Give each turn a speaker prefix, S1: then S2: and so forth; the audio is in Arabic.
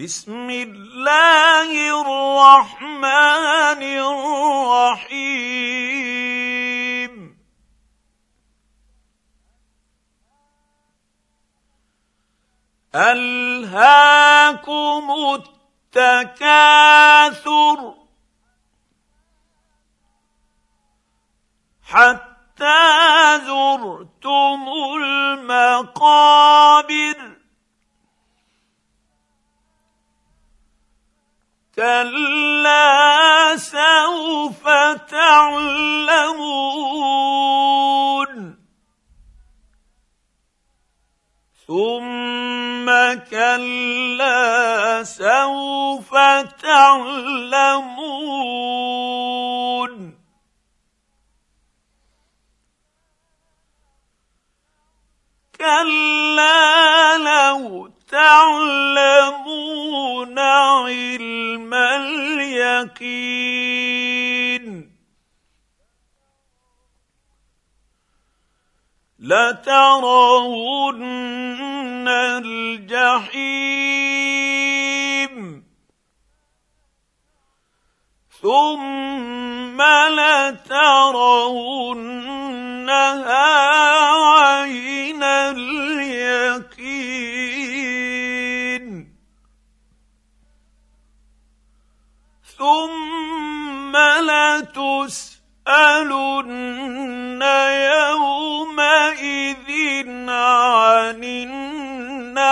S1: بسم الله الرحمن الرحيم. ألهاكم التكاثر حتى زرتم المقابر. كلا سوف تعلمون ثم كلا سوف تعلمون كلا لو تعلمون اليقين لترون الجحيم. ثم لترونها ثم لتسألن يومئذ عن النعيم.